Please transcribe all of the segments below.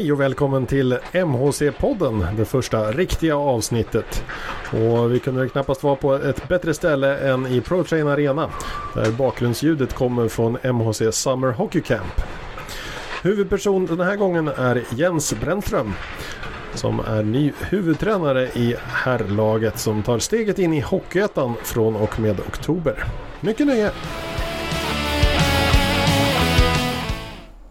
Hej och välkommen till MHC-podden, det första riktiga avsnittet. Och vi kunde knappast vara på ett bättre ställe än i ProTrain Arena, där bakgrundsljudet kommer från MHC Summer Hockey Camp. Huvudperson den här gången är Jens Brännström, som är ny huvudtränare i herrlaget som tar steget in i Hockeyettan från och med oktober. Mycket nöje!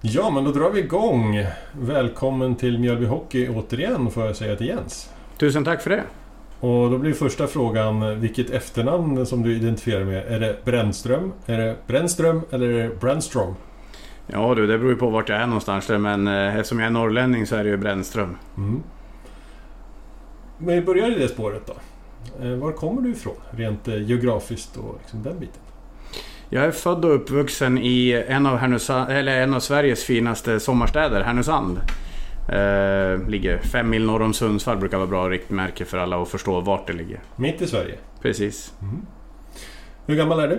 Ja, men då drar vi igång. Välkommen till Mjölby Hockey återigen får jag säga till Jens. Tusen tack för det. Och då blir första frågan vilket efternamn som du identifierar med. Är det Brännström? Är det Brännström eller är det Brännström? Ja du, det beror ju på vart jag är någonstans där, men eh, eftersom jag är norrlänning så är det ju Brännström. Mm. Men vi börjar i det spåret då. Eh, Var kommer du ifrån? Rent eh, geografiskt och liksom den biten. Jag är född och uppvuxen i en av, Härnösand, eller en av Sveriges finaste sommarstäder, Härnösand. Eh, ligger fem mil norr om Sundsvall, brukar vara bra riktmärke för alla att förstå vart det ligger. Mitt i Sverige. Precis. Hur gammal är du?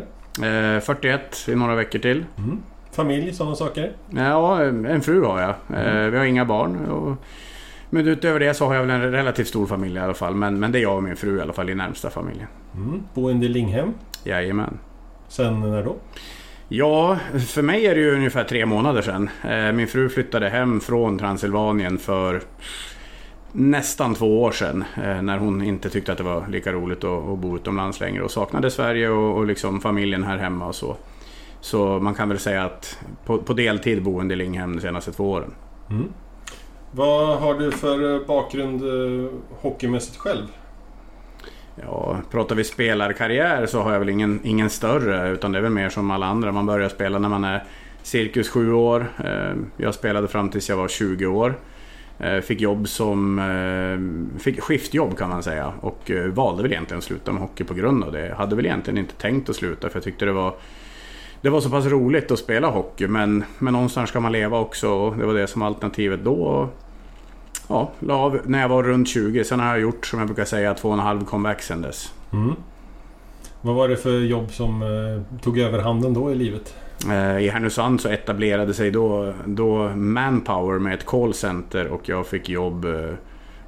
Eh, 41 i några veckor till. Mm. Familj, sådana saker? Ja, en fru har jag. Eh, vi har inga barn. Och, men utöver det så har jag väl en relativt stor familj i alla fall. Men, men det är jag och min fru i alla fall i närmsta familjen. Mm. Boende i Linghem. Jajamän. Sen när då? Ja, för mig är det ju ungefär tre månader sedan. Eh, Min fru flyttade hem från Transylvanien för nästan två år sedan. eh, När hon inte tyckte att det var lika roligt att bo utomlands längre och saknade Sverige och, och liksom familjen här hemma och så. Så man kan väl säga att på, på deltid boende i Linghem de senaste två åren. Mm. Vad har du för eh, bakgrund hockeymässigt själv? Ja, pratar vi spelarkarriär så har jag väl ingen, ingen större utan det är väl mer som alla andra. Man börjar spela när man är cirkus sju år. Eh, jag spelade fram tills jag var 20 år. Eh, fick jobb som... Eh, fick skiftjobb kan man säga och valde väl egentligen att sluta med hockey på grund av det. Jag hade väl egentligen inte tänkt att sluta för jag tyckte det var det var så pass roligt att spela hockey men, men någonstans ska man leva också och det var det som var alternativet då. Ja, la av när jag var runt 20. Sen har jag gjort, som jag brukar säga, två och en halv comeback sen dess. Mm. Vad var det för jobb som eh, tog över handen då i livet? Eh, I Härnösand så etablerade sig då, då Manpower med ett callcenter och jag fick jobb, eh,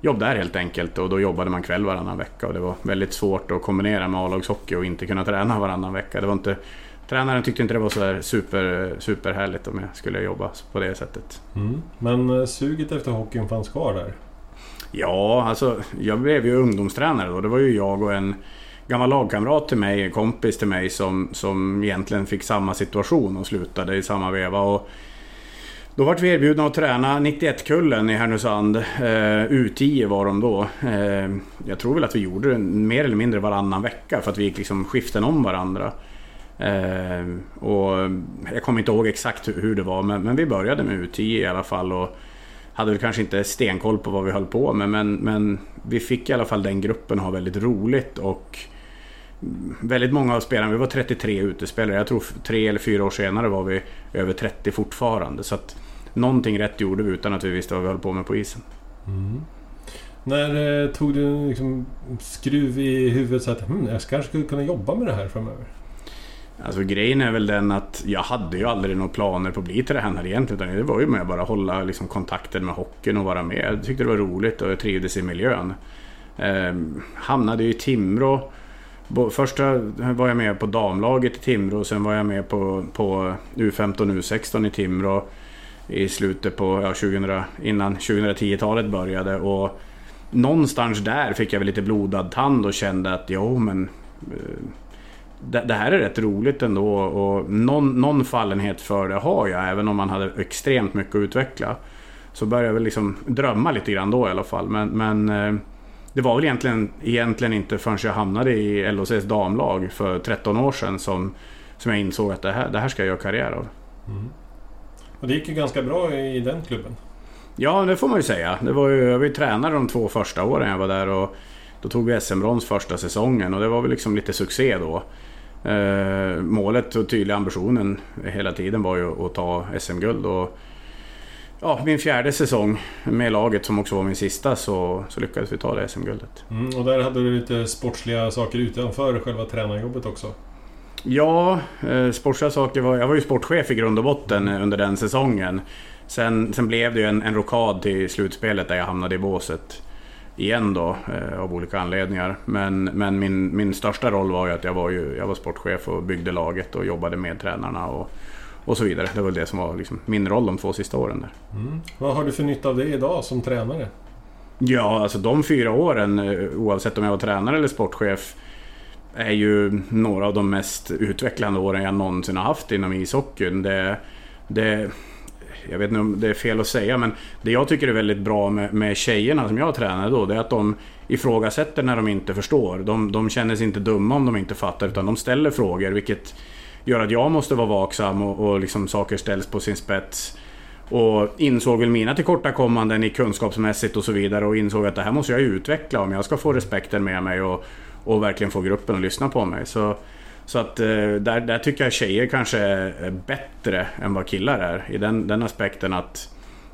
jobb där helt enkelt. Och då jobbade man kväll varannan vecka och det var väldigt svårt att kombinera med A-lagshockey och inte kunna träna varannan vecka. Det var inte, tränaren tyckte inte det var så super, superhärligt om jag skulle jobba på det sättet. Mm. Men eh, suget efter hockeyn fanns kvar där? Ja, alltså jag blev ju ungdomstränare då. Det var ju jag och en gammal lagkamrat till mig, en kompis till mig som, som egentligen fick samma situation och slutade i samma veva. Och då vart vi erbjudna att träna 91-kullen i Härnösand. Eh, U10 var de då. Eh, jag tror väl att vi gjorde det mer eller mindre varannan vecka för att vi gick liksom skiften om varandra. Eh, och jag kommer inte ihåg exakt hur, hur det var men, men vi började med U10 i alla fall. Och, hade väl kanske inte stenkoll på vad vi höll på med men, men vi fick i alla fall den gruppen ha väldigt roligt och väldigt många av spelarna, vi var 33 utespelare, jag tror tre eller fyra år senare var vi över 30 fortfarande. Så att någonting rätt gjorde vi utan att vi visste vad vi höll på med på isen. Mm. När eh, tog du en liksom, skruv i huvudet så att hm, jag kanske skulle kunna jobba med det här framöver? Alltså grejen är väl den att jag hade ju aldrig några planer på att bli tränare egentligen. Utan det var ju med att bara hålla liksom, kontakten med hockeyn och vara med. Jag tyckte det var roligt och jag trivdes i miljön. Eh, hamnade ju i Timrå. Första var jag med på damlaget i Timrå. Sen var jag med på, på U15 och U16 i Timrå. I slutet på ja, 2000, innan 2010-talet började. Och någonstans där fick jag väl lite blodad tand och kände att jo men eh, det, det här är rätt roligt ändå och någon, någon fallenhet för det har jag även om man hade extremt mycket att utveckla. Så började jag väl liksom drömma lite grann då i alla fall. Men, men eh, det var väl egentligen, egentligen inte förrän jag hamnade i LHCs damlag för 13 år sedan som, som jag insåg att det här, det här ska jag göra karriär av. Och det gick ju ganska bra i den klubben. Ja, det får man ju säga. Det var ju, jag var ju tränare de två första åren jag var där och då tog vi SM-brons första säsongen och det var väl liksom lite succé då. Eh, målet och tydliga ambitionen hela tiden var ju att ta SM-guld och ja, min fjärde säsong med laget som också var min sista så, så lyckades vi ta det SM-guldet. Mm, och där hade du lite sportsliga saker utanför själva tränarjobbet också. Ja, eh, sportsliga saker var... Jag var ju sportchef i grund och botten under den säsongen. Sen, sen blev det ju en, en rokad till slutspelet där jag hamnade i båset igen då eh, av olika anledningar. Men, men min, min största roll var ju att jag var, ju, jag var sportchef och byggde laget och jobbade med tränarna och, och så vidare. Det var det som var liksom min roll de två sista åren där. Mm. Vad har du för nytta av det idag som tränare? Ja, alltså de fyra åren, eh, oavsett om jag var tränare eller sportchef, är ju några av de mest utvecklande åren jag någonsin har haft inom ishockeyn. Det, det, jag vet inte om det är fel att säga, men det jag tycker är väldigt bra med, med tjejerna som jag tränade då, det är att de ifrågasätter när de inte förstår. De, de känner sig inte dumma om de inte fattar, utan de ställer frågor, vilket gör att jag måste vara vaksam och, och liksom saker ställs på sin spets. Och insåg väl mina tillkortakommanden i kunskapsmässigt och så vidare och insåg att det här måste jag utveckla om jag ska få respekten med mig och, och verkligen få gruppen att lyssna på mig. Så, så att eh, där, där tycker jag tjejer kanske är bättre än vad killar är. I den, den aspekten att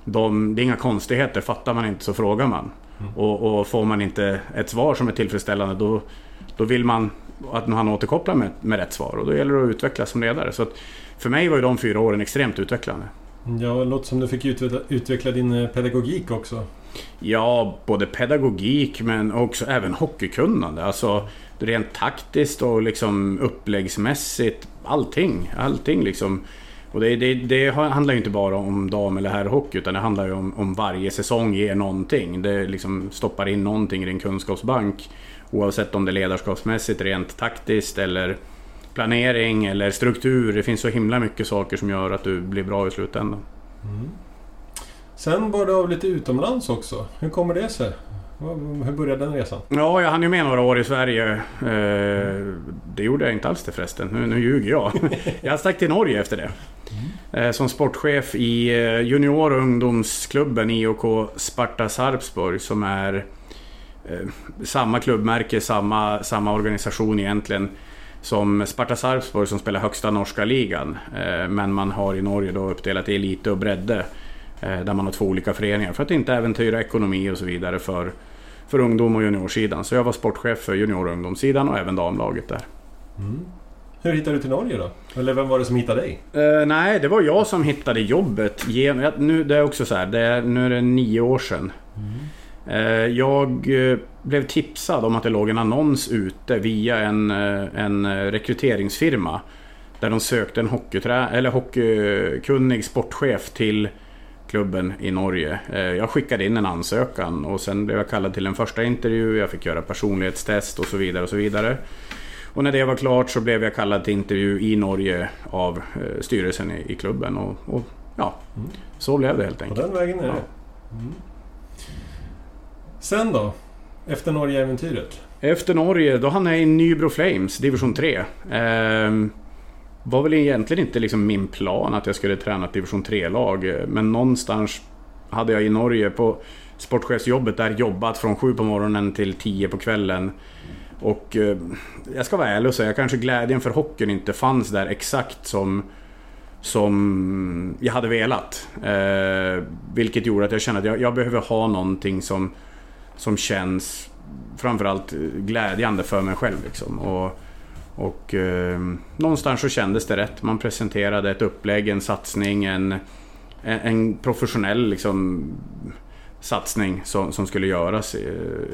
de, det är inga konstigheter, fattar man inte så frågar man. Mm. Och, och, får man inte ett svar som är tillfredsställande då, då vill man att han återkopplar med, med rätt svar och då gäller det att utvecklas som ledare. Så för mig var ju de fyra åren extremt utvecklande. Ja, det låter som du fick utveckla, utveckla din eh, pedagogik också. Ja, både pedagogik men också även hockeykunnande. Alltså rent taktiskt och liksom uppläggsmässigt. Allting. Allting liksom. Och det, det, det, handlar ju inte bara om dam eller herrhockey utan det handlar ju om, om varje säsong ger någonting. Det liksom stoppar in någonting i din kunskapsbank. Oavsett om det är ledarskapsmässigt, rent taktiskt eller planering eller struktur. Det finns så himla mycket saker som gör att du blir bra i slutändan. Mm. Sen bar du av lite utomlands också. Hur kommer det sig? Hur började den resan? Ja, jag hann ju med några år i Sverige. Eh, det gjorde jag inte alls det förresten. Nu, nu ljuger jag. Jag stack till Norge efter det. Mm. Som sportchef i eh, junior och ungdomsklubben IOK Sparta Sarpsborg som är samma klubbmärke, samma, samma organisation egentligen som Sparta Sarpsborg som spelar högsta norska ligan. Men man har i Norge då uppdelat i elite och bredde. Eh, där man har två olika föreningar för att inte äventyra ekonomi och så vidare för, för ungdom och juniorsidan. Så jag var sportchef för junior och ungdomssidan och även damlaget där. Mm. Hur hittade du till Norge då? Eller vem var det som hittade dig? Uh, nej, det var jag som hittade jobbet. Genom, nu, det är också så här, det är, nu är det nio år sedan. Mm. Uh, jag uh, blev tipsad om att det låg en annons ute via en, en rekryteringsfirma. Där de sökte en hockeyträ eller hockeykunnig sportchef till klubben i Norge. Eh, jag skickade in en ansökan och sen blev jag kallad till en första intervju. Jag fick göra personlighetstest och så vidare och så vidare. Och när det var klart så blev jag kallad till intervju i Norge av eh, styrelsen i, klubben. Och, och ja, mm. så blev det helt enkelt. På den vägen är det. Mm. Sen då? Efter Norge-äventyret? Efter Norge, då hamnade jag i Nybro Flames, division 3. Ehm, var väl egentligen inte liksom min plan att jag skulle träna ett division 3-lag. Men någonstans hade jag i Norge på sportchefsjobbet där jobbat från 7 på morgonen till 10 på kvällen. Och eh, jag ska vara ärlig och säga, kanske glädjen för hockeyn inte fanns där exakt som, som jag hade velat. Eh, vilket gjorde att jag kände att jag, jag behöver ha någonting som, som känns framförallt glädjande för mig själv. Liksom. Och, och eh, någonstans så kändes det rätt. Man presenterade ett upplägg, en satsning, en, en professionell liksom, satsning som, som skulle göras i,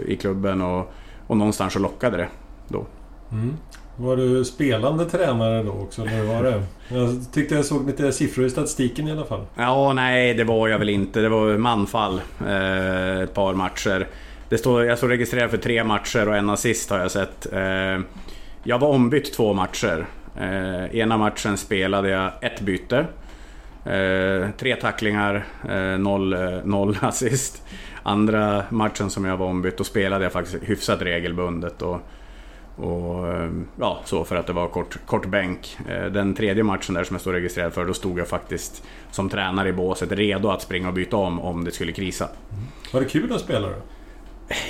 i klubben och, och någonstans så lockade det då. Mm. Var du spelande tränare då också? Eller var det? Jag tyckte jag såg lite siffror i statistiken i alla fall. Ja, nej det var jag väl inte. Det var manfall eh, ett par matcher. Det står, jag står registrerad för tre matcher och en assist har jag sett. Eh, jag var ombytt två matcher. Eh, ena matchen spelade jag ett byte. Eh, tre tacklingar, eh, noll, eh, noll assist. Andra matchen som jag var ombytt, då spelade jag faktiskt hyfsat regelbundet. Och, och, eh, ja, så för att det var kort, kort bänk. Eh, den tredje matchen där som jag står registrerad för, då stod jag faktiskt som tränare i båset redo att springa och byta om om det skulle krisa. Var det kul att spela då?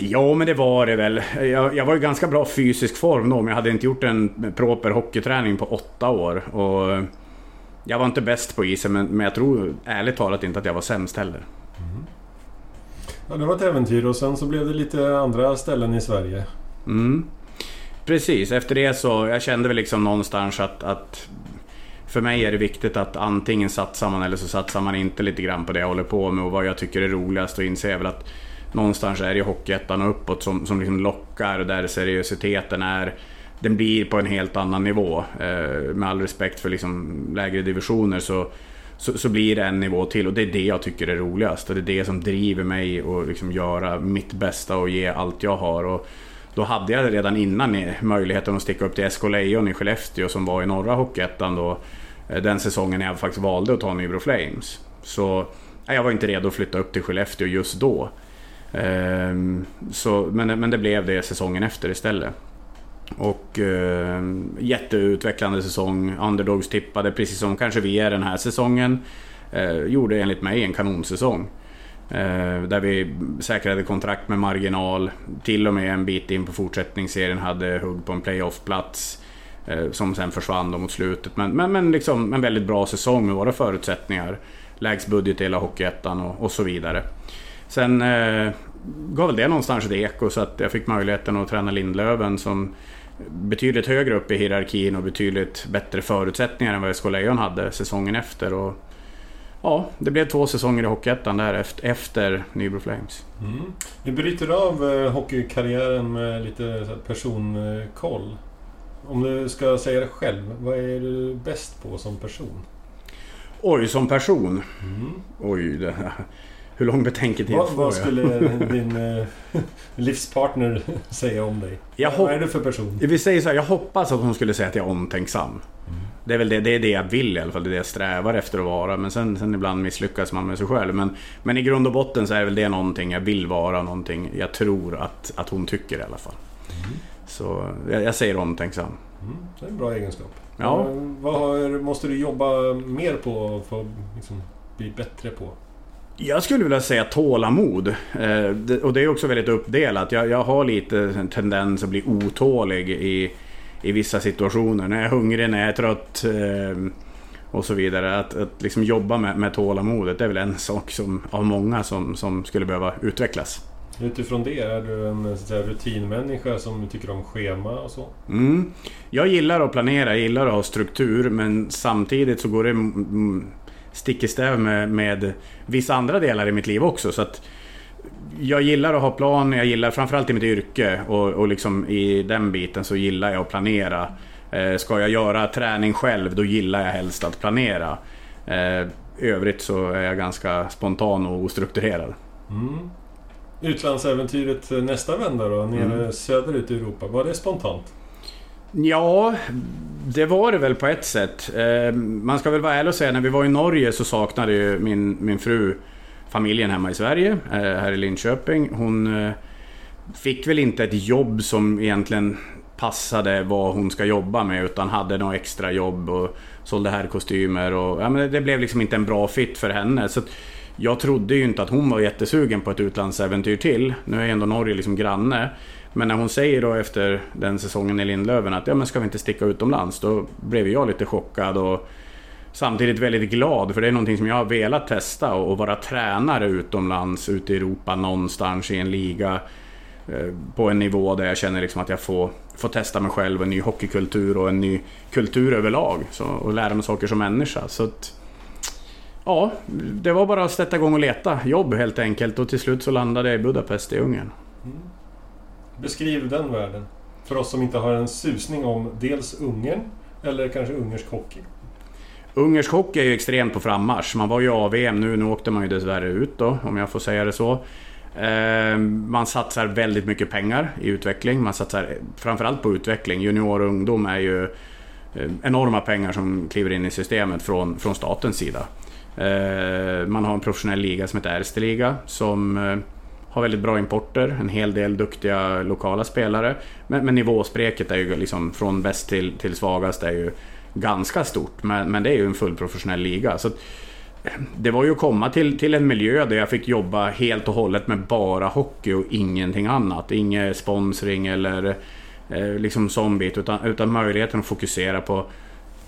Ja, men det var det väl. Jag, jag var i ganska bra fysisk form då, men jag hade inte gjort en proper hockeyträning på åtta år. Och jag var inte bäst på isen, men, men jag tror ärligt talat inte att jag var sämst heller. Mm. Ja, det var ett äventyr och sen så blev det lite andra ställen i Sverige. Mm. Precis, efter det så jag kände väl liksom någonstans att, att för mig är det viktigt att antingen satsar man eller så satsar man inte lite grann på det jag håller på med och vad jag tycker är roligast och inser väl att någonstans är det Hockeyettan och uppåt som, som liksom lockar och där seriositeten är den blir på en helt annan nivå. Eh, med all respekt för liksom lägre divisioner så, så, så, blir det en nivå till och det är det jag tycker är roligast. Och det är det som driver mig att liksom göra mitt bästa och ge allt jag har. Och då hade jag redan innan möjligheten att sticka upp till SK Lejon i Skellefteå som var i norra Hockeyettan då. Eh, den säsongen jag faktiskt valde att ta Nybro Flames. Så jag var inte redo att flytta upp till Skellefteå just då. Ehm, så, men, men det blev det säsongen efter istället. Och eh, jätteutvecklande säsong. Underdogs tippade, precis som kanske vi är den här säsongen. Eh, gjorde enligt mig en kanonsäsong. Eh, där vi säkrade kontrakt med marginal. Till och med en bit in på fortsättningsserien hade hugg på en playoffplats. Eh, som sen försvann mot slutet. Men, men, men liksom en väldigt bra säsong med våra förutsättningar. Lägst budget i hela Hockeyettan och, och så vidare. Sen eh, gav väl det någonstans ett eko så att jag fick möjligheten att träna Lindlöven som betydligt högre upp i hierarkin och betydligt bättre förutsättningar än vad SK Lejon hade säsongen efter. Och, ja, det blev två säsonger i Hockeyettan där efter, efter Nybro Flames. Mm. Vi bryter av eh, hockeykarriären med lite personkoll. Om du ska säga det själv, vad är du bäst på som person? Oj, som person? Mm. Oj, det, hur lång betänketid vad, får jag? Vad skulle din eh, livspartner säga om dig? Jag vad är du för person? Vi säger så här, jag hoppas att hon skulle säga att jag är omtänksam. Mm. Det är väl det, det, är det jag vill i alla fall, det är det jag strävar efter att vara. Men sen, sen ibland misslyckas man med sig själv. Men, men i grund och botten så är väl det någonting jag vill vara, någonting jag tror att, att hon tycker i alla fall. Mm. Så jag, jag, säger omtänksam. Mm, det är en bra egenskap. Ja. Vad har, måste du jobba mer på för att liksom bli bättre på? Jag skulle vilja säga tålamod. Eh, och det är också väldigt uppdelat. Jag, jag har lite en tendens att bli otålig i, i vissa situationer. När jag är hungrig, när jag är trött eh, och så vidare. Att, att liksom jobba med, med tålamodet är väl en sak som, av många som, som skulle behöva utvecklas. Utifrån det, är du en så rutinmänniska som tycker om schema och så? Mm. Jag gillar att planera, jag gillar att ha struktur men samtidigt så går det stick i stäv med, med vissa andra delar i mitt liv också. Så att jag gillar att ha plan, jag gillar framförallt i mitt yrke och, och liksom i den biten så gillar jag att planera. Eh, ska jag göra träning själv då gillar jag helst att planera. Eh, övrigt så är jag ganska spontan och ostrukturerad. Mm. Utlandsäventyret nästa vända då, nere mm. söderut i Europa. Var det spontant? Ja, det var det väl på ett sätt. Ehm, man ska väl vara ärlig och säga, när vi var i Norge så saknade ju min, min fru familjen hemma i Sverige, eh, här i Linköping. Hon eh, fick väl inte ett jobb som egentligen passade vad hon ska jobba med utan hade något extra jobb och sålde herrkostymer och ja, men det blev liksom inte en bra fit för henne. Så jag trodde ju inte att hon var jättesugen på ett utlandsäventyr till. Nu är ändå Norge liksom granne. Men när hon säger då efter den säsongen i Lindlöven att ja men ska vi inte sticka utomlands? Då blev jag lite chockad och samtidigt väldigt glad för det är någonting som jag har velat testa och vara tränare utomlands, ute i Europa någonstans i en liga eh, på en nivå där jag känner liksom att jag får, får testa mig själv, en ny hockeykultur och en ny kultur överlag. Så, och lära mig saker som människa. Så att, ja, det var bara att sätta igång och leta jobb helt enkelt och till slut så landade jag i Budapest i Ungern. Mm. Beskriv den världen. För oss som inte har en susning om dels Ungern eller kanske ungersk hockey. Ungersk hockey är ju extremt på frammarsch. Man var ju AVM nu, nu åkte man ju dessvärre ut då, om jag får säga det så. Ehm, man satsar väldigt mycket pengar i utveckling. Man satsar framförallt på utveckling. Junior och ungdom är ju eh, enorma pengar som kliver in i systemet från, från statens sida. Ehm, man har en professionell liga som heter Erste Liga som eh, har väldigt bra importer, en hel del duktiga lokala spelare. Men, men nivåspreket är ju liksom från bäst till, till svagast är ju ganska stort. Men, men det är ju en fullprofessionell liga. Så det var ju att komma till, till en miljö där jag fick jobba helt och hållet med bara hockey och ingenting annat. Ingen sponsring eller eh, liksom sån bit. Utan, utan möjligheten att fokusera på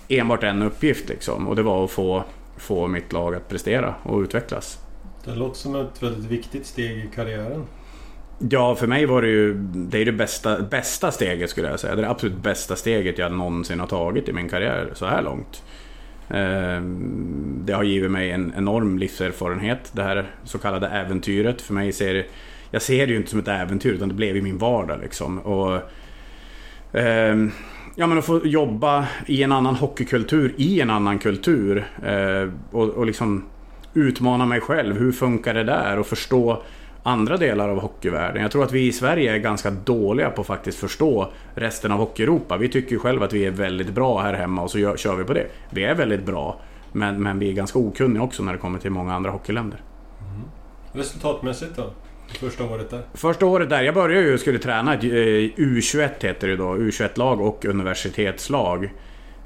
enbart en uppgift. Liksom. Och det var att få, få mitt lag att prestera och utvecklas. Det låter som ett väldigt viktigt steg i karriären. Ja, för mig var det ju det, är det bästa, bästa steget skulle jag säga. Det är det absolut bästa steget jag någonsin har tagit i min karriär så här långt. Eh, det har givit mig en enorm livserfarenhet, det här så kallade äventyret. För mig ser jag ser det ju inte som ett äventyr utan det blev ju min vardag liksom. Och, ehm, ja men att få jobba i en annan hockeykultur, i en annan kultur. Eh, och, och liksom utmana mig själv. Hur funkar det där? Och förstå andra delar av hockeyvärlden. Jag tror att vi i Sverige är ganska dåliga på att faktiskt förstå resten av Hockeyeuropa. Vi tycker ju själva att vi är väldigt bra här hemma och så gör, kör vi på det. Vi är väldigt bra, men, men vi är ganska okunniga också när det kommer till många andra hockeyländer. Mm. Resultatmässigt då? Första året där? Första året där, jag började ju skulle träna ett U21 heter det då, U21-lag och universitetslag.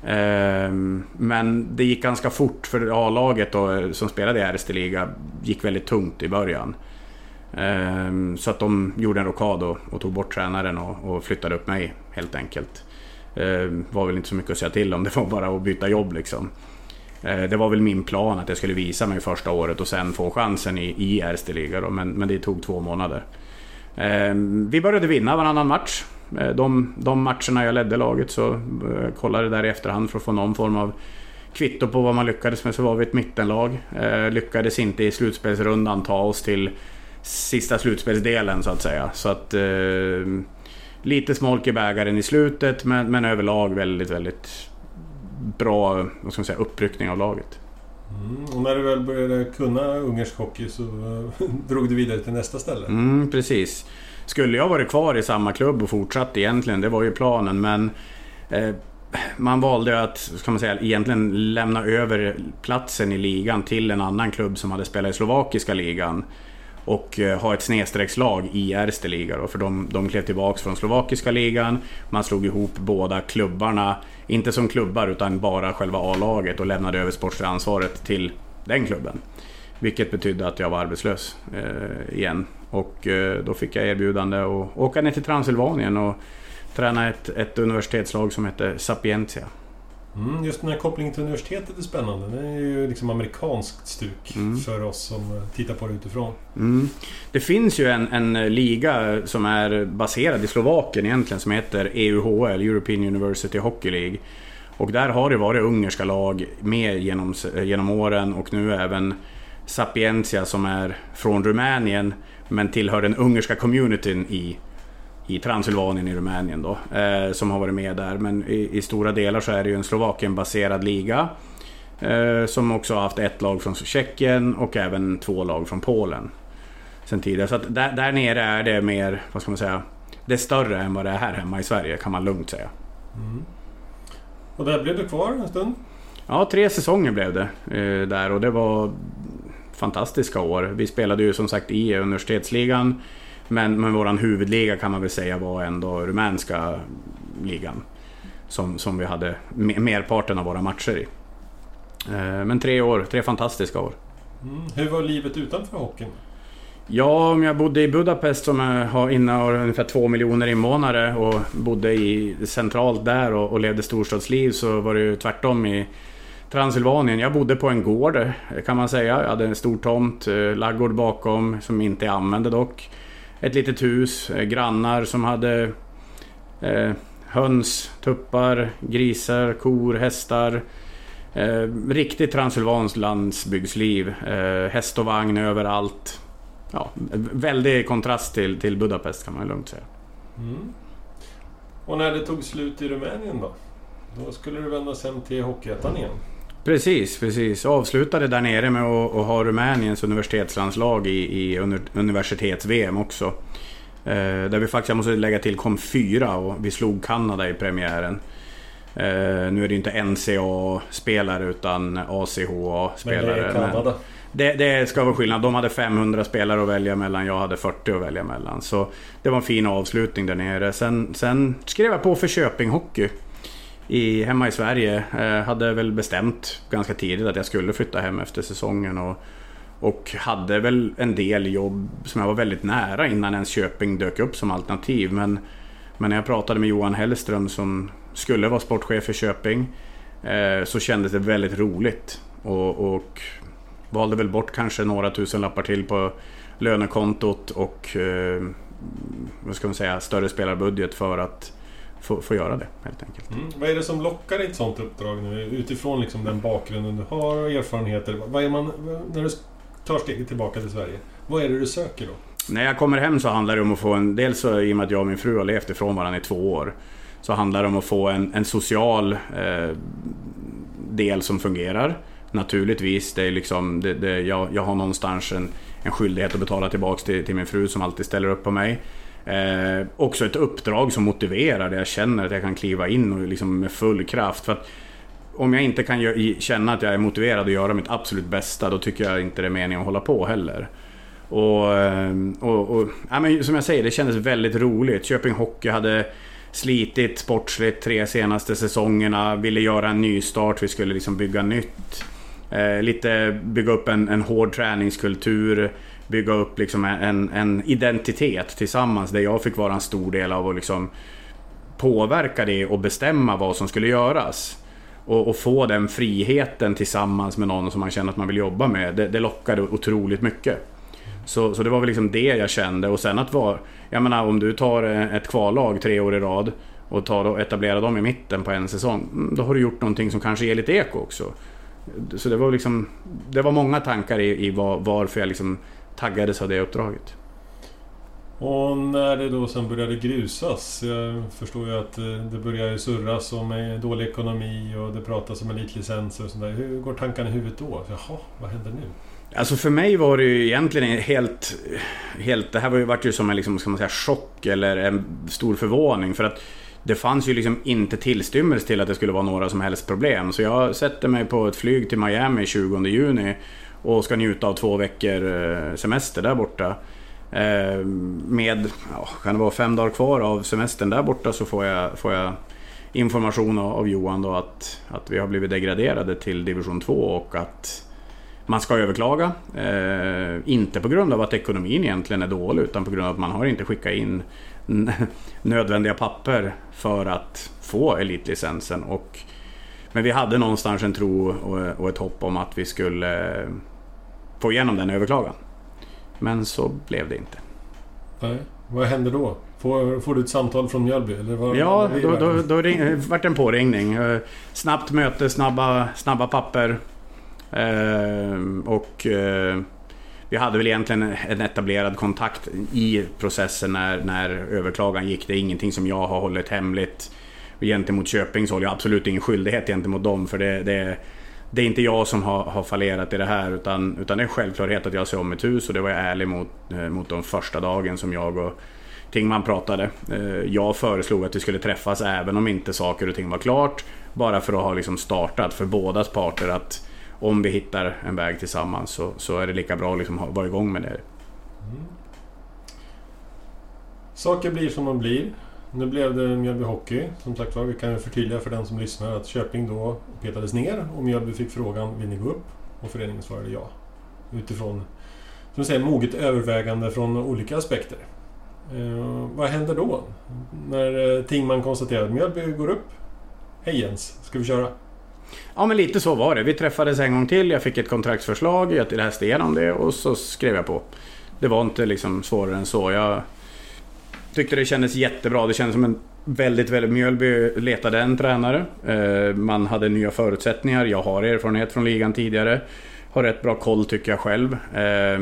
Ehm, men det gick ganska fort för A-laget eh, som spelade i Erste liga gick väldigt tungt i början. Ehm, så att de gjorde en rockad och, tog bort tränaren och, flyttade upp mig helt enkelt. Det var väl inte så mycket att säga till om, det var bara att byta jobb liksom. Det var väl min plan att jag skulle visa mig första året och sen få chansen i, i Erste liga då, men, men det tog två månader. Vi började vinna varannan match. De, de matcherna jag ledde laget så eh, kollade där i efterhand för att få någon form av kvitto på vad man lyckades med så var vi ett mittenlag. Lyckades inte i slutspelsrundan ta oss till sista slutspelsdelen så att säga. Så att... Eh, lite smolk i bägaren i slutet men, men överlag väldigt, väldigt bra vad ska man säga, uppryckning av laget. Mm, och när du väl började kunna ungersk hockey så drog du vidare till nästa ställe? Mm, precis. Skulle jag varit kvar i samma klubb och fortsatt egentligen, det var ju planen men eh, man valde att, ska man säga, egentligen lämna över platsen i ligan till en annan klubb som hade spelat i slovakiska ligan och eh, ha ett snedstreckslag i Erste liga. Då, för de, de klev tillbaka från slovakiska ligan. Man slog ihop båda klubbarna, inte som klubbar utan bara själva A-laget och lämnade över sportsliga ansvaret till den klubben. Vilket betydde att jag var arbetslös eh, igen. Och eh, då fick jag erbjudande att åka ner till Transylvanien och träna ett, ett universitetslag som hette Sapientia. Mm, just den här kopplingen till universitetet är spännande. Det är ju liksom amerikanskt stuk mm. för oss som eh, tittar på det utifrån. Mm. Det finns ju en, en, liga som är baserad i Slovakien egentligen som heter EUHL, European University Hockey League. Och där har det varit ungerska lag med genom, genom åren och nu även Sapientia som är från Rumänien men tillhör den ungerska communityn i i Transylvanien i Rumänien då, eh, som har varit med där. Men i, i, stora delar så är det ju en Slovakien-baserad liga. Eh, som också har haft ett lag från Tjeckien och även två lag från Polen. Sen tidigare. Så att där, där nere är det mer, vad ska man säga, det är större än vad det är här hemma i Sverige kan man lugnt säga. Mm. Och där blev du kvar en stund? Ja, tre säsonger blev det eh, där och det var fantastiska år. Vi spelade ju som sagt i universitetsligan. Men, men våran huvudliga kan man väl säga var ändå rumänska ligan. Som, som vi hade merparten av våra matcher i. Eh, men tre år, tre fantastiska år. Mm. Hur var livet utanför hockeyn? Ja, om jag bodde i Budapest som har innehar ungefär två miljoner invånare och bodde i, centralt där och, och levde storstadsliv så var det ju tvärtom i Transylvanien. Jag bodde på en gård eh, kan man säga. Jag hade en stor tomt, eh, laggård bakom som inte jag använde dock ett litet hus, eh, grannar som hade eh, höns, tuppar, grisar, kor, hästar. Eh, riktigt transylvanskt landsbygdsliv. Eh, häst och vagn överallt. Ja, väldig kontrast till, till Budapest kan man lugnt säga. Mm. Och när det tog slut i Rumänien då? Då skulle du vändas hem till Hockeyettan igen? Precis, precis. Avslutade där nere med att, att ha Rumäniens universitetslandslag i, i universitets-VM också. Eh, där vi faktiskt, jag måste lägga till, kom fyra och vi slog Kanada i premiären. Eh, nu är det inte NCA-spelare utan ACHA-spelare. Men det är Kanada. Det, det, ska vara skillnad. De hade 500 spelare att välja mellan, jag hade 40 att välja mellan. Så det var en fin avslutning där nere. Sen, sen skrev jag på för Köping Hockey i, hemma i Sverige. Eh, hade väl bestämt ganska tidigt att jag skulle flytta hem efter säsongen. Och, och hade väl en del jobb som jag var väldigt nära innan ens Köping dök upp som alternativ. Men, men när jag pratade med Johan Hellström som skulle vara sportchef i Köping eh, så kändes det väldigt roligt. Och, och, valde väl bort kanske några tusen lappar till på lönekontot och eh, vad ska man säga, större spelarbudget för att få, få göra det helt enkelt. Mm. Vad är det som lockar i ett sånt uppdrag nu utifrån liksom den bakgrunden du har och erfarenheter? Vad är man, när du tar steget tillbaka till Sverige, vad är det du söker då? När jag kommer hem så handlar det om att få en... Dels så, i och med att jag och min fru har levt ifrån varandra i två år. Så handlar det om att få en, en social eh, del som fungerar. Naturligtvis, det är liksom, det, det, jag, jag har någonstans en, en skyldighet att betala tillbaka till, till min fru som alltid ställer upp på mig. Eh, också ett uppdrag som motiverar, där jag känner att jag kan kliva in och liksom med full kraft. För att om jag inte kan känna att jag är motiverad att göra mitt absolut bästa, då tycker jag inte det är meningen att hålla på heller. Och, eh, och, och ja, men som jag säger, det kändes väldigt roligt. Köping Hockey hade slitit sportsligt tre senaste säsongerna, ville göra en ny start, vi skulle liksom bygga nytt. Eh, lite bygga upp en, en hård träningskultur, bygga upp liksom en, en identitet tillsammans där jag fick vara en stor del av att liksom påverka det och bestämma vad som skulle göras. Och, och, få den friheten tillsammans med någon som man känner att man vill jobba med, det, det lockade otroligt mycket. Så, så det var väl liksom det jag kände och sen att vara... Jag menar om du tar eh, ett kvallag tre år i rad och tar och etablerar dem i mitten på en säsong. Mm, då har du gjort någonting som kanske ger lite eko också. Så det var liksom... Det var många tankar i, i var, varför jag liksom taggades av det uppdraget. Och när det då sen började grusas. Jag förstår ju att eh, det började surras om dålig ekonomi och det pratas om elitlicenser och sånt där. Hur går tankarna i huvudet då? Jaha, vad händer nu? Alltså för mig var det ju egentligen helt... helt det här var ju, vart ju som en liksom, ska man säga, chock eller en stor förvåning. För att det fanns ju liksom inte tillstymmelse till att det skulle vara några som helst problem. Så jag sätter mig på ett flyg till Miami 20 juni och ska njuta av två veckor eh, semester där borta. Eh, med, ja, kan det vara fem dagar kvar av semestern där borta så får jag, får jag information av Johan då att, att vi har blivit degraderade till division 2 och att man ska överklaga. Eh, inte på grund av att ekonomin egentligen är dålig utan på grund av att man har inte skickat in nödvändiga papper för att få elitlicensen. Och, men vi hade någonstans en tro och, och ett hopp om att vi skulle få igenom den överklagan. Men så blev det inte. Nej. Vad händer då? Får, får du ett samtal från Mjölby? Eller vad, ja, då, då, då ring, vart det en påringning. Eh, snabbt möte, snabba, snabba papper. Eh, och eh, vi hade väl egentligen en etablerad kontakt i processen när, när överklagan gick. Det är ingenting som jag har hållit hemligt. Gentemot Köping så har jag absolut ingen skyldighet gentemot dem för det, det, det är inte jag som har, har fallerat i det här utan, utan det är en självklarhet att jag ser om mitt hus och det var jag ärlig mot, eh, mot de första dagen som jag och Tingman pratade. Eh, jag föreslog att vi skulle träffas även om inte saker och ting var klart. Bara för att ha liksom startat för bådas parter att om vi hittar en väg tillsammans så, så är det lika bra att liksom vara igång med det. Mm. Saker blir som de blir. Nu blev det Mjölby Hockey. Som sagt var, vi kan förtydliga för den som lyssnar att Köping då petades ner och Mjölby fick frågan vill ni gå upp? Och föreningen svarade ja. Utifrån som säger, moget övervägande från olika aspekter. Eh, vad händer då? När eh, Tingman konstaterar att Mjölby går upp. Hej Jens, ska vi köra? Ja men lite så var det. Vi träffades en gång till, jag fick ett kontraktsförslag, jag läste igenom det och så skrev jag på. Det var inte liksom svårare än så. Jag tyckte det kändes jättebra. Det kändes som en väldigt, väldigt... Mjölby letade en tränare. Eh, man hade nya förutsättningar. Jag har erfarenhet från ligan tidigare. Har rätt bra koll tycker jag själv. Eh,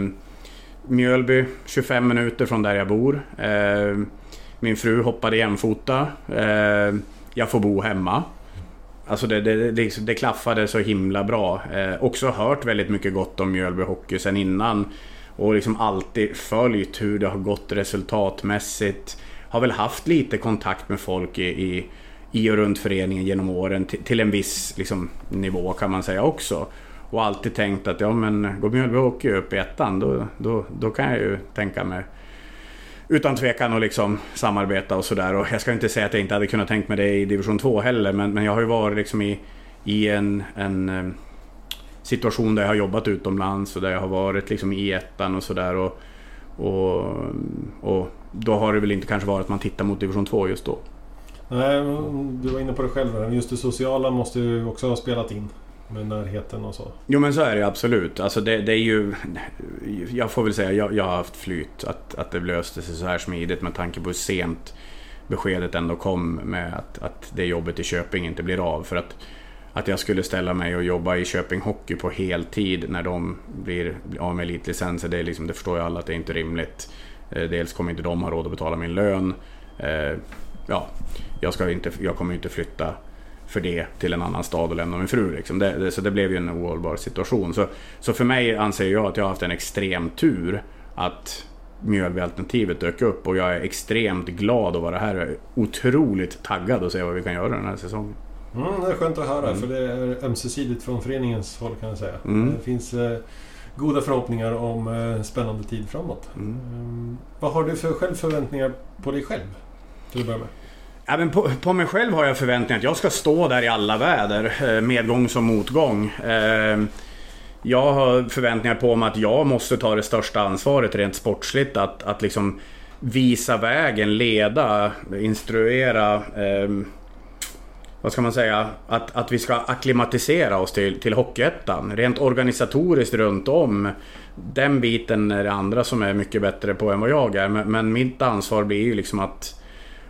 Mjölby, 25 minuter från där jag bor. Eh, min fru hoppade jämfota. Jag får bo hemma. Alltså det, det, det, det klaffade så himla bra. Eh, också hört väldigt mycket gott om Mjölby Hockey sen innan. Och liksom alltid följt hur det har gått resultatmässigt. Har väl haft lite kontakt med folk i, i, i och runt föreningen genom åren till, till en viss liksom, nivå kan man säga också. Och alltid tänkt att ja men går Mjölby åker upp i ettan då, då, då kan jag ju tänka mig utan tvekan att liksom samarbeta och sådär. Och jag ska inte säga att jag inte hade kunnat tänkt mig det i division 2 heller. Men, men jag har ju varit liksom i, i en, en eh, situation där jag har jobbat utomlands och där jag har varit liksom i ettan och sådär. Och, och, och då har det väl inte kanske varit att man tittar mot division 2 just då. Nej, du var inne på det själv. Just det sociala måste ju också ha spelat in. med närheten och så. Jo men så är det absolut. Alltså det, det är ju... Jag får väl säga, jag, jag har haft flyt. Att, att det löste sig så här smidigt med tanke på hur sent beskedet ändå kom med att, att det jobbet i Köping inte blir av. För att, att jag skulle ställa mig och jobba i Köping Hockey på heltid när de blir av med elitlicenser, det, liksom, det förstår ju alla att det är inte rimligt. Eh, dels kommer inte de ha råd att betala min lön. Eh, ja, jag, ska inte, jag kommer ju inte flytta för det till en annan stad och lämna min fru. Liksom. Det, det, så det blev ju en ohållbar situation. Så, så för mig anser jag att jag har haft en extrem tur att Mjölby-alternativet dök upp och jag är extremt glad att vara här. Jag är otroligt taggad att se vad vi kan göra den här säsongen. Mm, det är skönt att höra mm. för det är ömsesidigt från föreningens håll kan jag säga. Mm. Det finns eh, goda förhoppningar om eh, spännande tid framåt. Mm. Um, vad har du för självförväntningar på dig själv? Till att börja med. Ja, men på, på, mig själv har jag förväntningar att jag ska stå där i alla väder, eh, medgång som motgång. Eh, jag har förväntningar på mig att jag måste ta det största ansvaret rent sportsligt. Att, att liksom visa vägen, leda, instruera. Vad ska man säga? Att, att vi ska akklimatisera oss till, till Hockeyettan. Rent organisatoriskt runt om. Den biten är det andra som är mycket bättre på än vad jag är. Men, men mitt ansvar blir ju liksom att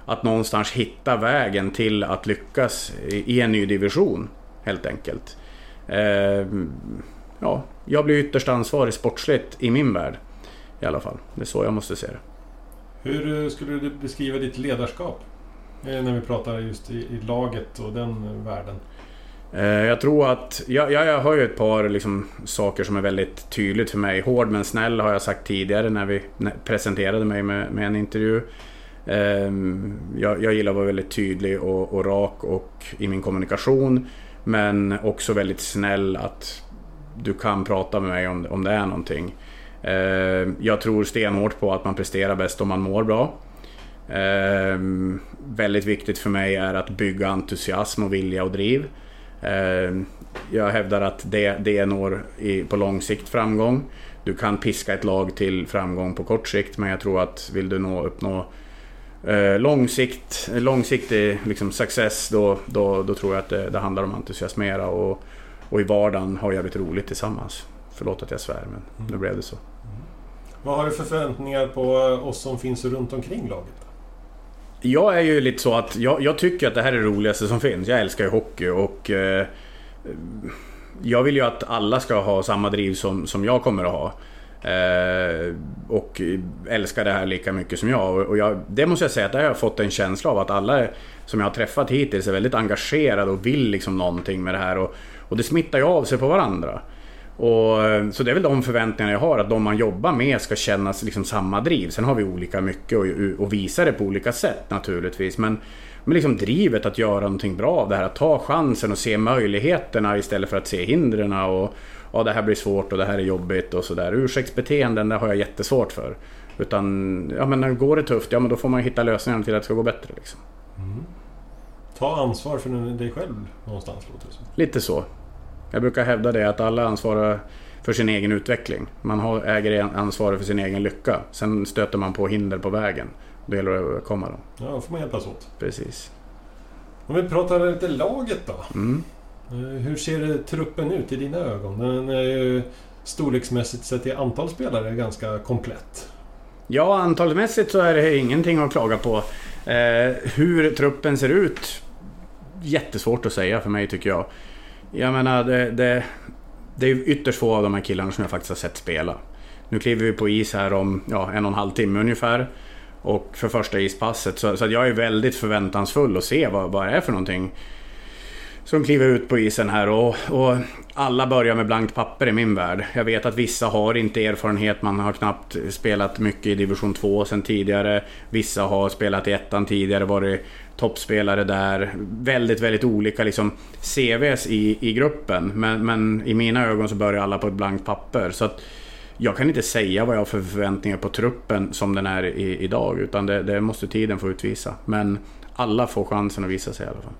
att någonstans hitta vägen till att lyckas i en ny division. Helt enkelt. Eh, ja, jag blir ytterst ansvarig sportsligt i min värld. I alla fall. Det är så jag måste se det. Hur eh, skulle du beskriva ditt ledarskap? Eh, när vi pratar just i, i laget och den eh, världen. Eh, jag tror att, jag, jag har ju ett par liksom, saker som är väldigt tydligt för mig. Hård men snäll har jag sagt tidigare när vi presenterade mig med, med en intervju. Ehm, jag, jag gillar att vara väldigt tydlig och, och, rak och i min kommunikation. Men också väldigt snäll att du kan prata med mig om, om det är någonting. Ehm, jag tror stenhårt på att man presterar bäst om man mår bra. Ehm, väldigt viktigt för mig är att bygga entusiasm och vilja och driv. Jag hävdar att det, det når i, på lång sikt framgång. Du kan piska ett lag till framgång på kort sikt men jag tror att vill du nå, uppnå Eh, långsikt, långsiktig liksom success, då, då, då tror jag att det, det handlar om entusiasmera och, och i vardagen ha jävligt roligt tillsammans. Förlåt att jag svär, men mm. nu blev det så. Mm. Vad har du för förväntningar på oss som finns runt omkring laget? Jag är ju lite så att jag, jag, tycker att det här är det roligaste som finns. Jag älskar ju hockey och eh, jag vill ju att alla ska ha samma driv som, som jag kommer att ha. Eh, och älskar det här lika mycket som jag. Och jag, det måste jag säga att jag har fått en känsla av att alla som jag har träffat hittills är väldigt engagerade och vill liksom någonting med det här. Och, och det smittar ju av sig på varandra. Och, så det är väl de förväntningarna jag har, att de man jobbar med ska känna liksom samma driv. Sen har vi olika mycket och, och visar det på olika sätt naturligtvis. Men, men liksom drivet att göra någonting bra av det här, att ta chansen och se möjligheterna istället för att se hindren. Och, ja, det här blir svårt och det här är jobbigt och sådär. Ursäktsbeteenden, det har jag jättesvårt för. Utan, ja men när går det tufft, ja men då får man hitta lösningar till att det ska gå bättre. Liksom. Mm. Ta ansvar för dig själv någonstans, låter det som. Lite så. Jag brukar hävda det att alla ansvarar för sin egen utveckling. Man äger ansvaret för sin egen lycka. Sen stöter man på hinder på vägen. Då gäller det att komma dem. Ja, då får man hjälpas åt. Precis. Om vi pratar lite laget då. Mm. Eh, hur ser truppen ut i dina ögon? Den är ju storleksmässigt sett i antal spelare ganska komplett. Ja, antalsmässigt så är det ingenting att klaga på. Eh, hur truppen ser ut? Jättesvårt att säga för mig tycker jag. Jag menar, det, det, det är ytterst få av de här killarna som jag faktiskt har sett spela. Nu kliver vi på is här om ja, en och en halv timme ungefär. Och för första ispasset. Så, så jag är väldigt förväntansfull att se vad, vad det är för någonting som kliver ut på isen här och, och, alla börjar med blankt papper i min värld. Jag vet att vissa har inte erfarenhet, man har knappt spelat mycket i division 2 sen tidigare. Vissa har spelat i ettan tidigare, varit toppspelare där. Väldigt, väldigt olika liksom CVs i, i gruppen. Men, men i mina ögon så börjar alla på ett blankt papper. Så att jag kan inte säga vad jag har för förväntningar på truppen som den är i, idag, utan det, det måste tiden få utvisa. Men alla får chansen att visa sig i alla fall.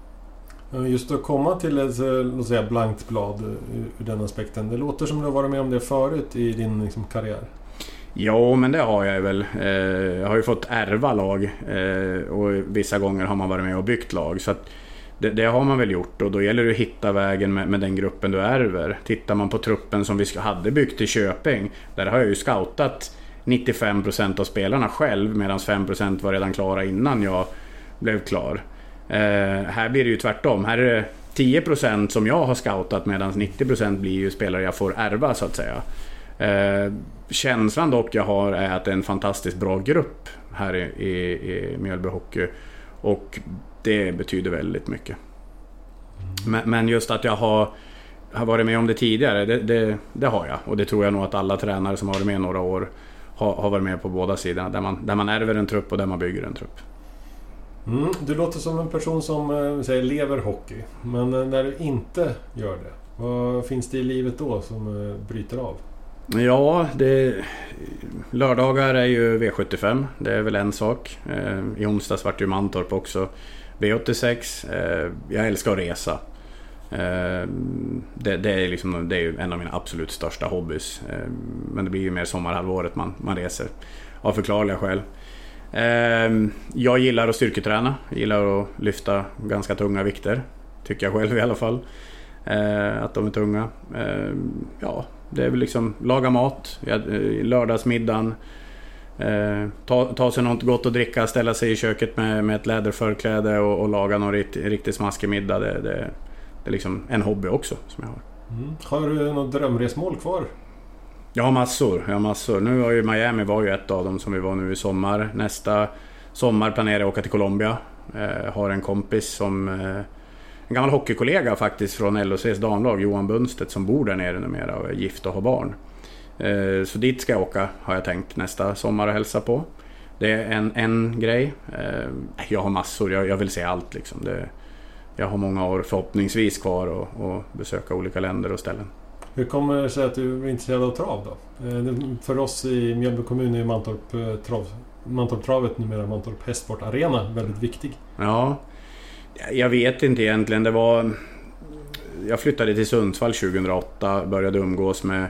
Just att komma till ett eh, låt säga, blankt blad eh, ur den aspekten. Det låter som du har varit med om det förut i din liksom, karriär. Ja, men det har jag väl. Eh, jag har ju fått ärva lag eh, och vissa gånger har man varit med och byggt lag. Så det, det, har man väl gjort och då gäller det att hitta vägen med, med den gruppen du ärver. Tittar man på truppen som vi hade byggt i Köping, där har jag ju scoutat 95% av spelarna själv medan 5% var redan klara innan jag blev klar. Eh, här blir det ju tvärtom. Här är det 10% som jag har scoutat medan 90% blir ju spelare jag får ärva så att säga. Eh, känslan dock jag har är att det är en fantastiskt bra grupp här i, i, i Mjölby Hockey. Och det betyder väldigt mycket. Men, men just att jag har, har varit med om det tidigare, det, det, det, har jag. Och det tror jag nog att alla tränare som har varit med några år har, har varit med på båda sidorna. Där man, där man ärver en trupp och där man bygger en trupp. Mm, du låter som en person som äh, säger, lever hockey. Men äh, när du inte gör det, vad finns det i livet då som äh, bryter av? Ja, det, lördagar är ju V75. Det är väl en sak. Eh, I onsdags vart det ju Mantorp också. V86. Eh, jag älskar att resa. Eh, det, det, är liksom, det är ju en av mina absolut största hobbys. Men det blir ju mer sommarhalvåret man, man reser. Av förklarliga skäl. Jag gillar att styrketräna. Jag gillar att lyfta ganska tunga vikter. Tycker jag själv i alla fall. Att de är tunga. Ja, det är väl liksom laga mat. Eh, lördagsmiddagen. Ta, ta sig något gott att dricka, ställa sig i köket med, med ett läderförkläde och, och laga någon riktigt, riktigt smaskig middag. Det, det, det är liksom en hobby också som jag har. Mm. Har du något drömresmål kvar? Jag har massor. Jag har massor. Nu var ju Miami var ju ett av dem som vi var nu i sommar. Nästa sommar planerar jag att åka till Colombia. Eh, har en kompis som... Eh, en gammal hockeykollega faktiskt från LHCs damlag, Johan Bunstedt, som bor där nere numera och är gift och har barn. Eh, så dit ska jag åka, har jag tänkt, nästa sommar och hälsa på. Det är en, en grej. Eh, jag har massor, jag, jag vill se allt liksom. Det, jag har många år förhoppningsvis kvar att besöka olika länder och ställen. Hur kommer det sig att du är intresserad av trav då? Eh, för oss i Mjölby kommun är Mantorp, trav, Mantorp travet numera Mantorp Hästsport Arena väldigt viktig. Ja, jag vet inte egentligen. Det var... Jag flyttade till Sundsvall 2008, började umgås med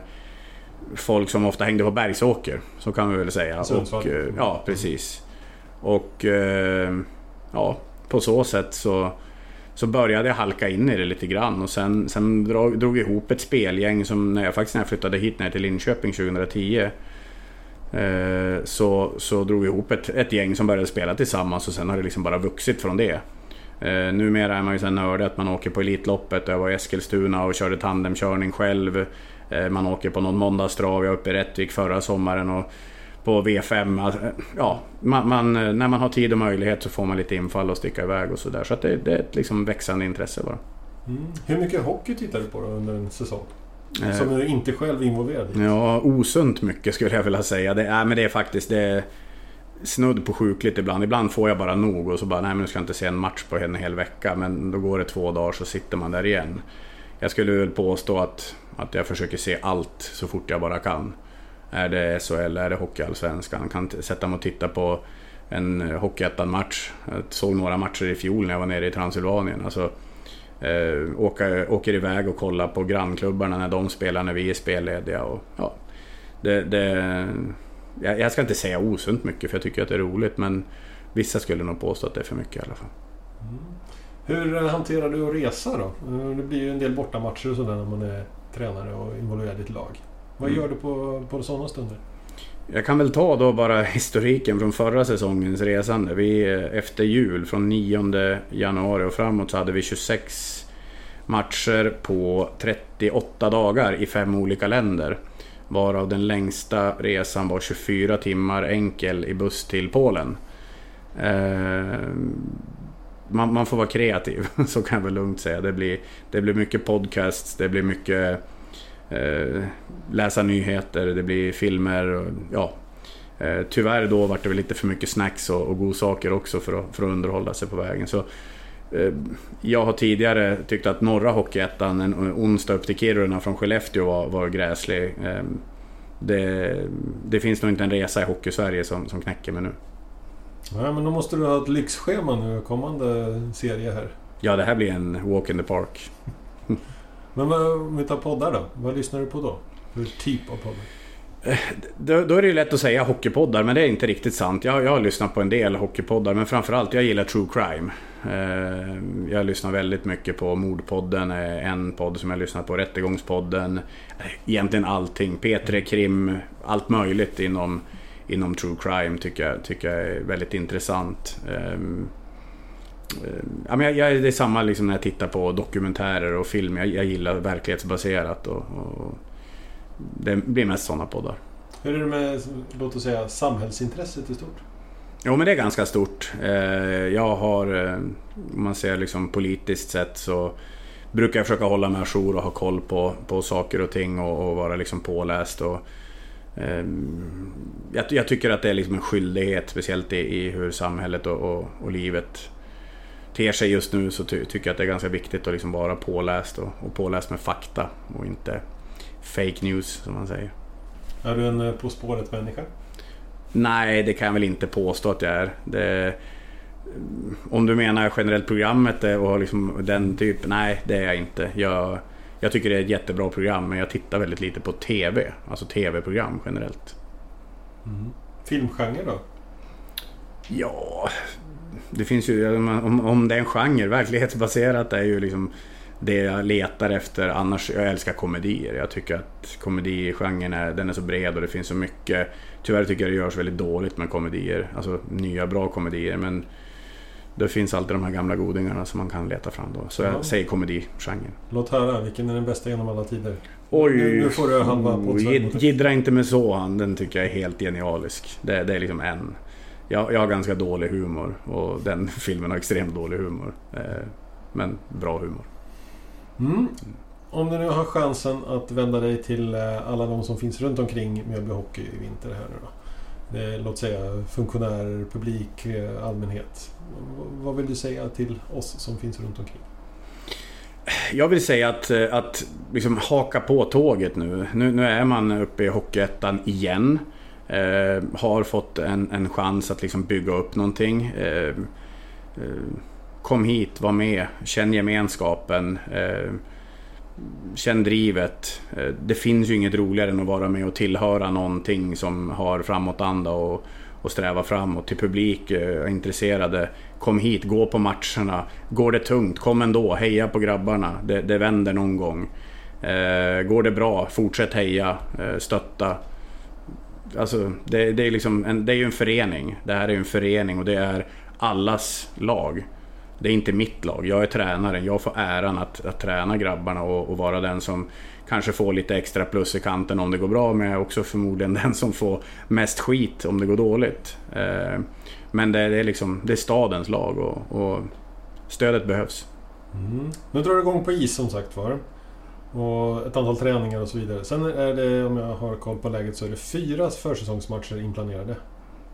folk som ofta hängde på Bergsåker. Så kan vi väl säga. Sundsvall? Och, eh, ja, precis. Och ja, på så sätt så så började jag halka in i det lite grann och sen, sen drog, drog ihop ett spelgäng som när jag faktiskt när jag flyttade hit ner till Linköping 2010 eh, så, så drog vi ihop ett, ett gäng som började spela tillsammans och sen har det liksom bara vuxit från det. Eh, numera är man ju så nördig att man åker på Elitloppet. Jag var i Eskilstuna och körde tandemkörning själv. Eh, man åker på någon måndagstrav. Jag var uppe i Rättvik förra sommaren och på V5. Alltså, ja, man, man, när man har tid och möjlighet så får man lite infall och sticka iväg och sådär. Så att det, det, är ett liksom växande intresse bara. Mm. Hur mycket hockey tittar du på under en säsong? Eh. Som du inte själv är involverad i? Ja, osunt mycket skulle jag vilja säga. Det, äh, men det är faktiskt det snudd på sjukligt ibland. Ibland får jag bara nog och så bara, nej men nu ska jag inte se en match på en hel vecka. Men då går det två dagar så sitter man där igen. Jag skulle väl påstå att, att jag försöker se allt så fort jag bara kan. Är det SHL, är det Hockeyallsvenskan? Kan sätta mig och titta på en Hockeyettan-match. Jag såg några matcher i fjol när jag var nere i Transylvanien. Alltså, eh, åka, åker iväg och kollar på grannklubbarna när de spelar när vi är spellediga. Och, ja, det, det, jag, jag ska inte säga osunt mycket för jag tycker att det är roligt men vissa skulle nog påstå att det är för mycket i alla fall. Mm. Hur hanterar du att resa då? Det blir ju en del bortamatcher och sådär när man är tränare och involverad i ett lag. Vad mm. gör du på, på sådana stunder? Jag kan väl ta då bara historiken från förra säsongens resande. Vi, efter jul, från 9 januari och framåt, så hade vi 26 matcher på 38 dagar i fem olika länder. Varav den längsta resan var 24 timmar enkel i buss till Polen. Eh, man, man, får vara kreativ, så kan jag väl lugnt säga. Det blir, det blir mycket podcasts, det blir mycket eh, läsa nyheter, det blir filmer. Och, ja. Eh, tyvärr då vart det väl lite för mycket snacks och, och godsaker också för att, för att underhålla sig på vägen. Så, jag har tidigare tyckt att norra Hockeyettan, en onsdag upp till Kiruna från Skellefteå var, var gräslig. Eh, det, det, finns nog inte en resa i Hockeysverige som, som knäcker mig nu. Nej, men då måste du ha ett lyxschema nu kommande serie här. Ja, det här blir en walk in the park. Men om vi tar poddar då? Vad lyssnar du på då? Hur typ av poddar? Eh, då, då är det ju lätt att säga hockeypoddar, men det är inte riktigt sant. Jag, jag har lyssnat på en del hockeypoddar, men framförallt jag gillar true crime. Eh, jag lyssnar väldigt mycket på Mordpodden, eh, en podd som jag lyssnar på, Rättegångspodden. Eh, egentligen allting. P3 Krim, allt möjligt inom, inom true crime tycker jag, tycker jag är väldigt intressant. Eh, Ja, men jag, jag, det är samma liksom när jag tittar på dokumentärer och film. Jag, jag gillar verklighetsbaserat. Och, och, det blir mest sådana poddar. Hur är det med, låt oss säga, samhällsintresset i stort? Jo, men det är ganska stort. Eh, jag har, eh, om man ser liksom politiskt sett så brukar jag försöka hålla mig ajour och ha koll på, på saker och ting och, och vara liksom påläst. Och, eh, jag, jag, tycker att det är liksom en skyldighet, speciellt i, i hur samhället och, och, och livet ter sig just nu så ty tycker jag att det är ganska viktigt att liksom vara påläst och, och påläst med fakta och inte fake news som man säger. Är du en På spåret-människa? Nej, det kan jag väl inte påstå att jag är. Det, om du menar generellt programmet och liksom den typ, nej det är jag inte. Jag, jag tycker det är ett jättebra program men jag tittar väldigt lite på TV. Alltså TV-program generellt. Mm. Filmgenre då? Ja, det finns ju, om, om det är en genre, verklighetsbaserat är ju liksom det jag letar efter. Annars, jag älskar komedier. Jag tycker att komedigenren är, den är så bred och det finns så mycket. Tyvärr tycker jag det görs väldigt dåligt med komedier. Alltså nya bra komedier. Men det finns alltid de här gamla godingarna som man kan leta fram då. Så jag säger komedigenren. Låt höra, vilken är den bästa genom alla tider? Oj! Nu, nu får du halva oh, Jiddra inte med så. Den tycker jag är helt genialisk. Det, det är liksom en. Jag, jag har ganska dålig humor och den filmen har extremt dålig humor. Eh, men bra humor. Mm. Om du nu har chansen att vända dig till eh, alla de som finns runt omkring Mjölby Hockey i vinter här nu då. Det, låt säga funktionärer, publik, eh, allmänhet. Vad vill du säga till oss som finns runt omkring? Jag vill säga att, eh, att liksom haka på tåget nu. nu. Nu är man uppe i Hockeyettan igen. Eh, har fått en, en chans att liksom bygga upp någonting. Eh, eh, kom hit, var med, känn gemenskapen. Eh, känn drivet. Eh, det finns ju inget roligare än att vara med och tillhöra någonting som har framåtanda och, och sträva framåt. Till publik eh, intresserade, kom hit, gå på matcherna. Går det tungt, kom ändå, heja på grabbarna. Det, det vänder någon gång. Eh, går det bra, fortsätt heja, eh, stötta. Alltså, det, det, är liksom en, det är ju en förening. Det här är ju en förening och det är allas lag. Det är inte mitt lag. Jag är tränaren. Jag får äran att, att träna grabbarna och, och, vara den som kanske får lite extra plus i kanten om det går bra. Men jag är också förmodligen den som får mest skit om det går dåligt. Eh, men det, det, är liksom, det är stadens lag och, och stödet behövs. Mm. Nu drar du igång på is som sagt var. Och ett antal träningar och så vidare. Sen är det, om jag har koll på läget, så är det fyra försäsongsmatcher inplanerade.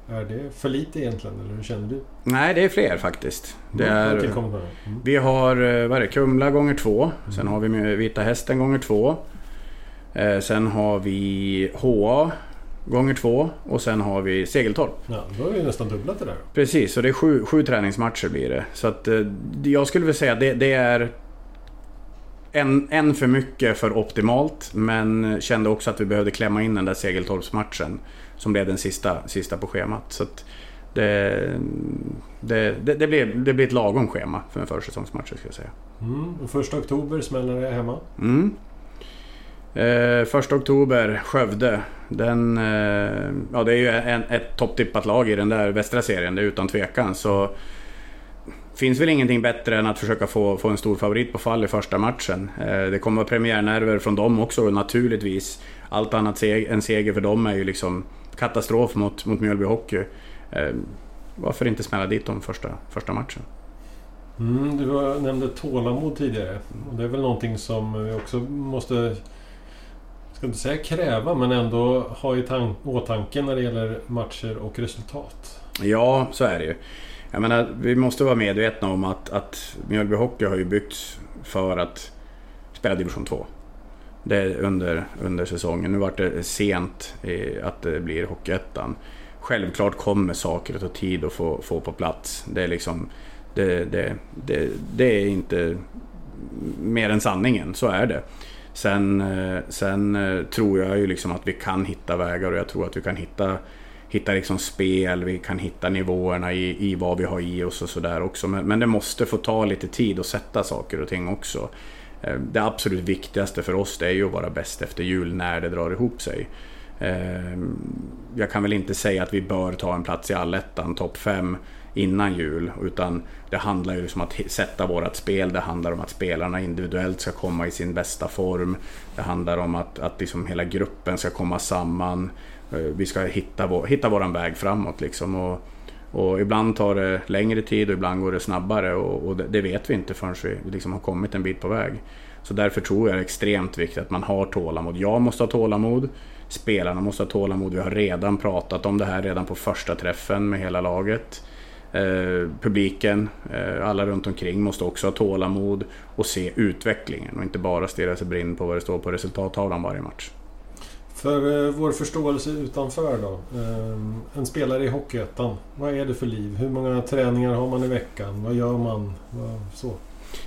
Är det för lite egentligen, eller hur känner du? Nej, det är fler faktiskt. Det är, mm. Vi har eh, vad är det, Kumla gånger två. Sen har vi Vita Hästen gånger två. Eh, sen har vi HA gånger två och sen har vi Segeltorp. Ja, då har vi nästan dubblat det där. Precis, så det är sju, sju träningsmatcher blir det. Så att, eh, jag skulle vilja säga att det, det är en, en för mycket för optimalt, men kände också att vi behövde klämma in den där Segeltorpsmatchen. Som blev den sista, sista på schemat. Så det, det, det, det, blir, det blir ett lagom schema för en försäsongsmatch, ska jag säga. Mm, och första oktober smäller det hemma? Mm. Eh, första oktober, Skövde. Den, eh, ja, det är ju en, ett topptippat lag i den där västra serien, det är utan tvekan. Så finns väl ingenting bättre än att försöka få, få en stor favorit på fall i första matchen. Eh, det kommer vara premiärnerver från dem också naturligtvis. Allt annat seg än seger för dem är ju liksom katastrof mot, mot Mjölby Hockey. Eh, varför inte smälla dit dem första, första matchen? Mm, du nämnde tålamod tidigare. Och det är väl någonting som vi också måste, ska inte säga kräva, men ändå ha i åtanke när det gäller matcher och resultat. Ja, så är det ju. Jag menar, vi måste vara medvetna om att, att Mjölby Hockey har ju byggts för att spela division 2. Det är under, under säsongen. Nu vart det sent att det blir Hockeyettan. Självklart kommer saker att ta tid att få, få på plats. Det är liksom... Det, det, det, det är inte mer än sanningen, så är det. Sen, eh, sen eh, tror jag ju liksom att vi kan hitta vägar och jag tror att vi kan hitta hitta liksom spel, vi kan hitta nivåerna i, i vad vi har i oss och sådär också. Men, men det måste få ta lite tid att sätta saker och ting också. Eh, det absolut viktigaste för oss det är ju att vara bäst efter jul när det drar ihop sig. Eh, jag kan väl inte säga att vi bör ta en plats i allettan, topp 5 innan jul. Utan det handlar ju om att sätta vårt spel. Det handlar om att spelarna individuellt ska komma i sin bästa form. Det handlar om att, att liksom hela gruppen ska komma samman. Eh, vi ska hitta, vår, hitta våran väg framåt liksom. Och, och ibland tar det längre tid och ibland går det snabbare och, och det, det, vet vi inte förrän vi liksom har kommit en bit på väg. Så därför tror jag det är extremt viktigt att man har tålamod. Jag måste ha tålamod. Spelarna måste ha tålamod. Vi har redan pratat om det här redan på första träffen med hela laget. Eh, publiken, eh, alla runt omkring måste också ha tålamod och se utvecklingen och inte bara stirra sig blind på vad det står på resultattavlan varje match. För eh, vår förståelse utanför då. Ehm, en spelare i Hockeyettan, vad är det för liv? Hur många träningar har man i veckan? Vad gör man? Så.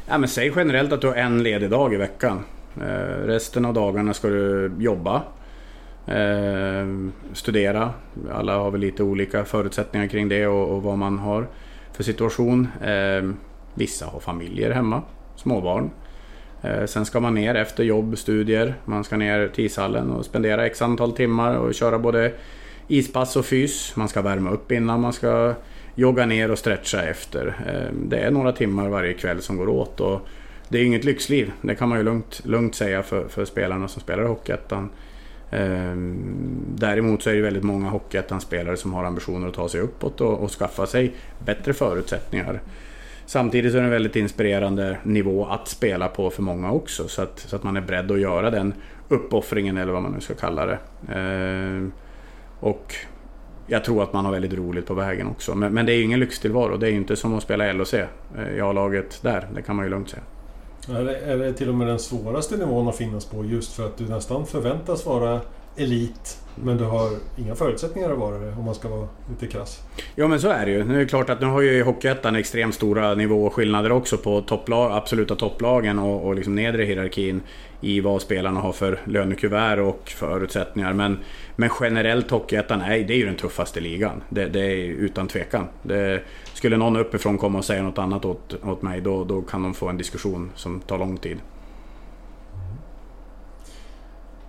Ja, men säg generellt att du har en ledig dag i veckan. Eh, resten av dagarna ska du jobba ehm, studera. Alla har väl lite olika förutsättningar kring det och, vad man har för situation. Ehm, vissa har familjer hemma, småbarn. Eh, sen ska man ner efter jobb, studier. Man ska ner till ishallen och spendera x antal timmar och köra både ispass och fys. Man ska värma upp innan man ska jogga ner och stretcha efter. Eh, det är några timmar varje kväll som går åt. Och det är inget lyxliv, det kan man ju lugnt, lugnt säga för, för spelarna som spelar i Hockeyettan. Ehm, däremot så är det väldigt många Hockeyettan-spelare som har ambitioner att ta sig uppåt och, och skaffa sig bättre förutsättningar. Samtidigt så är det en väldigt inspirerande nivå att spela på för många också. Så att, så att man är beredd att göra den uppoffringen eller vad man nu ska kalla det. Eh, och jag tror att man har väldigt roligt på vägen också. Men, men det är ju ingen lyxtillvaro. Det är ju inte som att spela LHC eh, i A-laget där. Det kan man ju lugnt säga. Är det, är det till och med den svåraste nivån att finnas på just för att du nästan förväntas vara elit men du har inga förutsättningar att vara det om man ska vara lite krass. Ja men så är det ju. Nu är det klart att nu har ju Hockeyettan extremt stora nivåskillnader också på topplag, absoluta topplagen och, och liksom nedre hierarkin i vad spelarna har för lönekuvert och förutsättningar. Men, men generellt Hockeyettan är, det är ju den tuffaste ligan. Det, det är utan tvekan. Det, skulle någon uppifrån komma och säga något annat åt, åt mig då, då kan de få en diskussion som tar lång tid.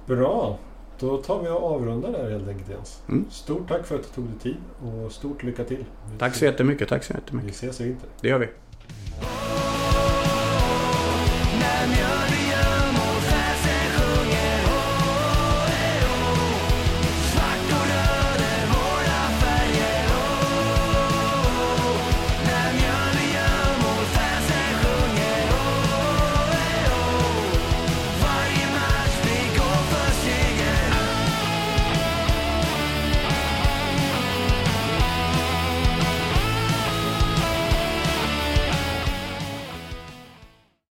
Bra. Då tar vi och avrundar där helt enkelt Jens. Mm. Stort tack för att du tog dig tid och stort lycka till. Vi tack så jättemycket. Tack så jättemycket. Vi ses i vinter. Det gör vi.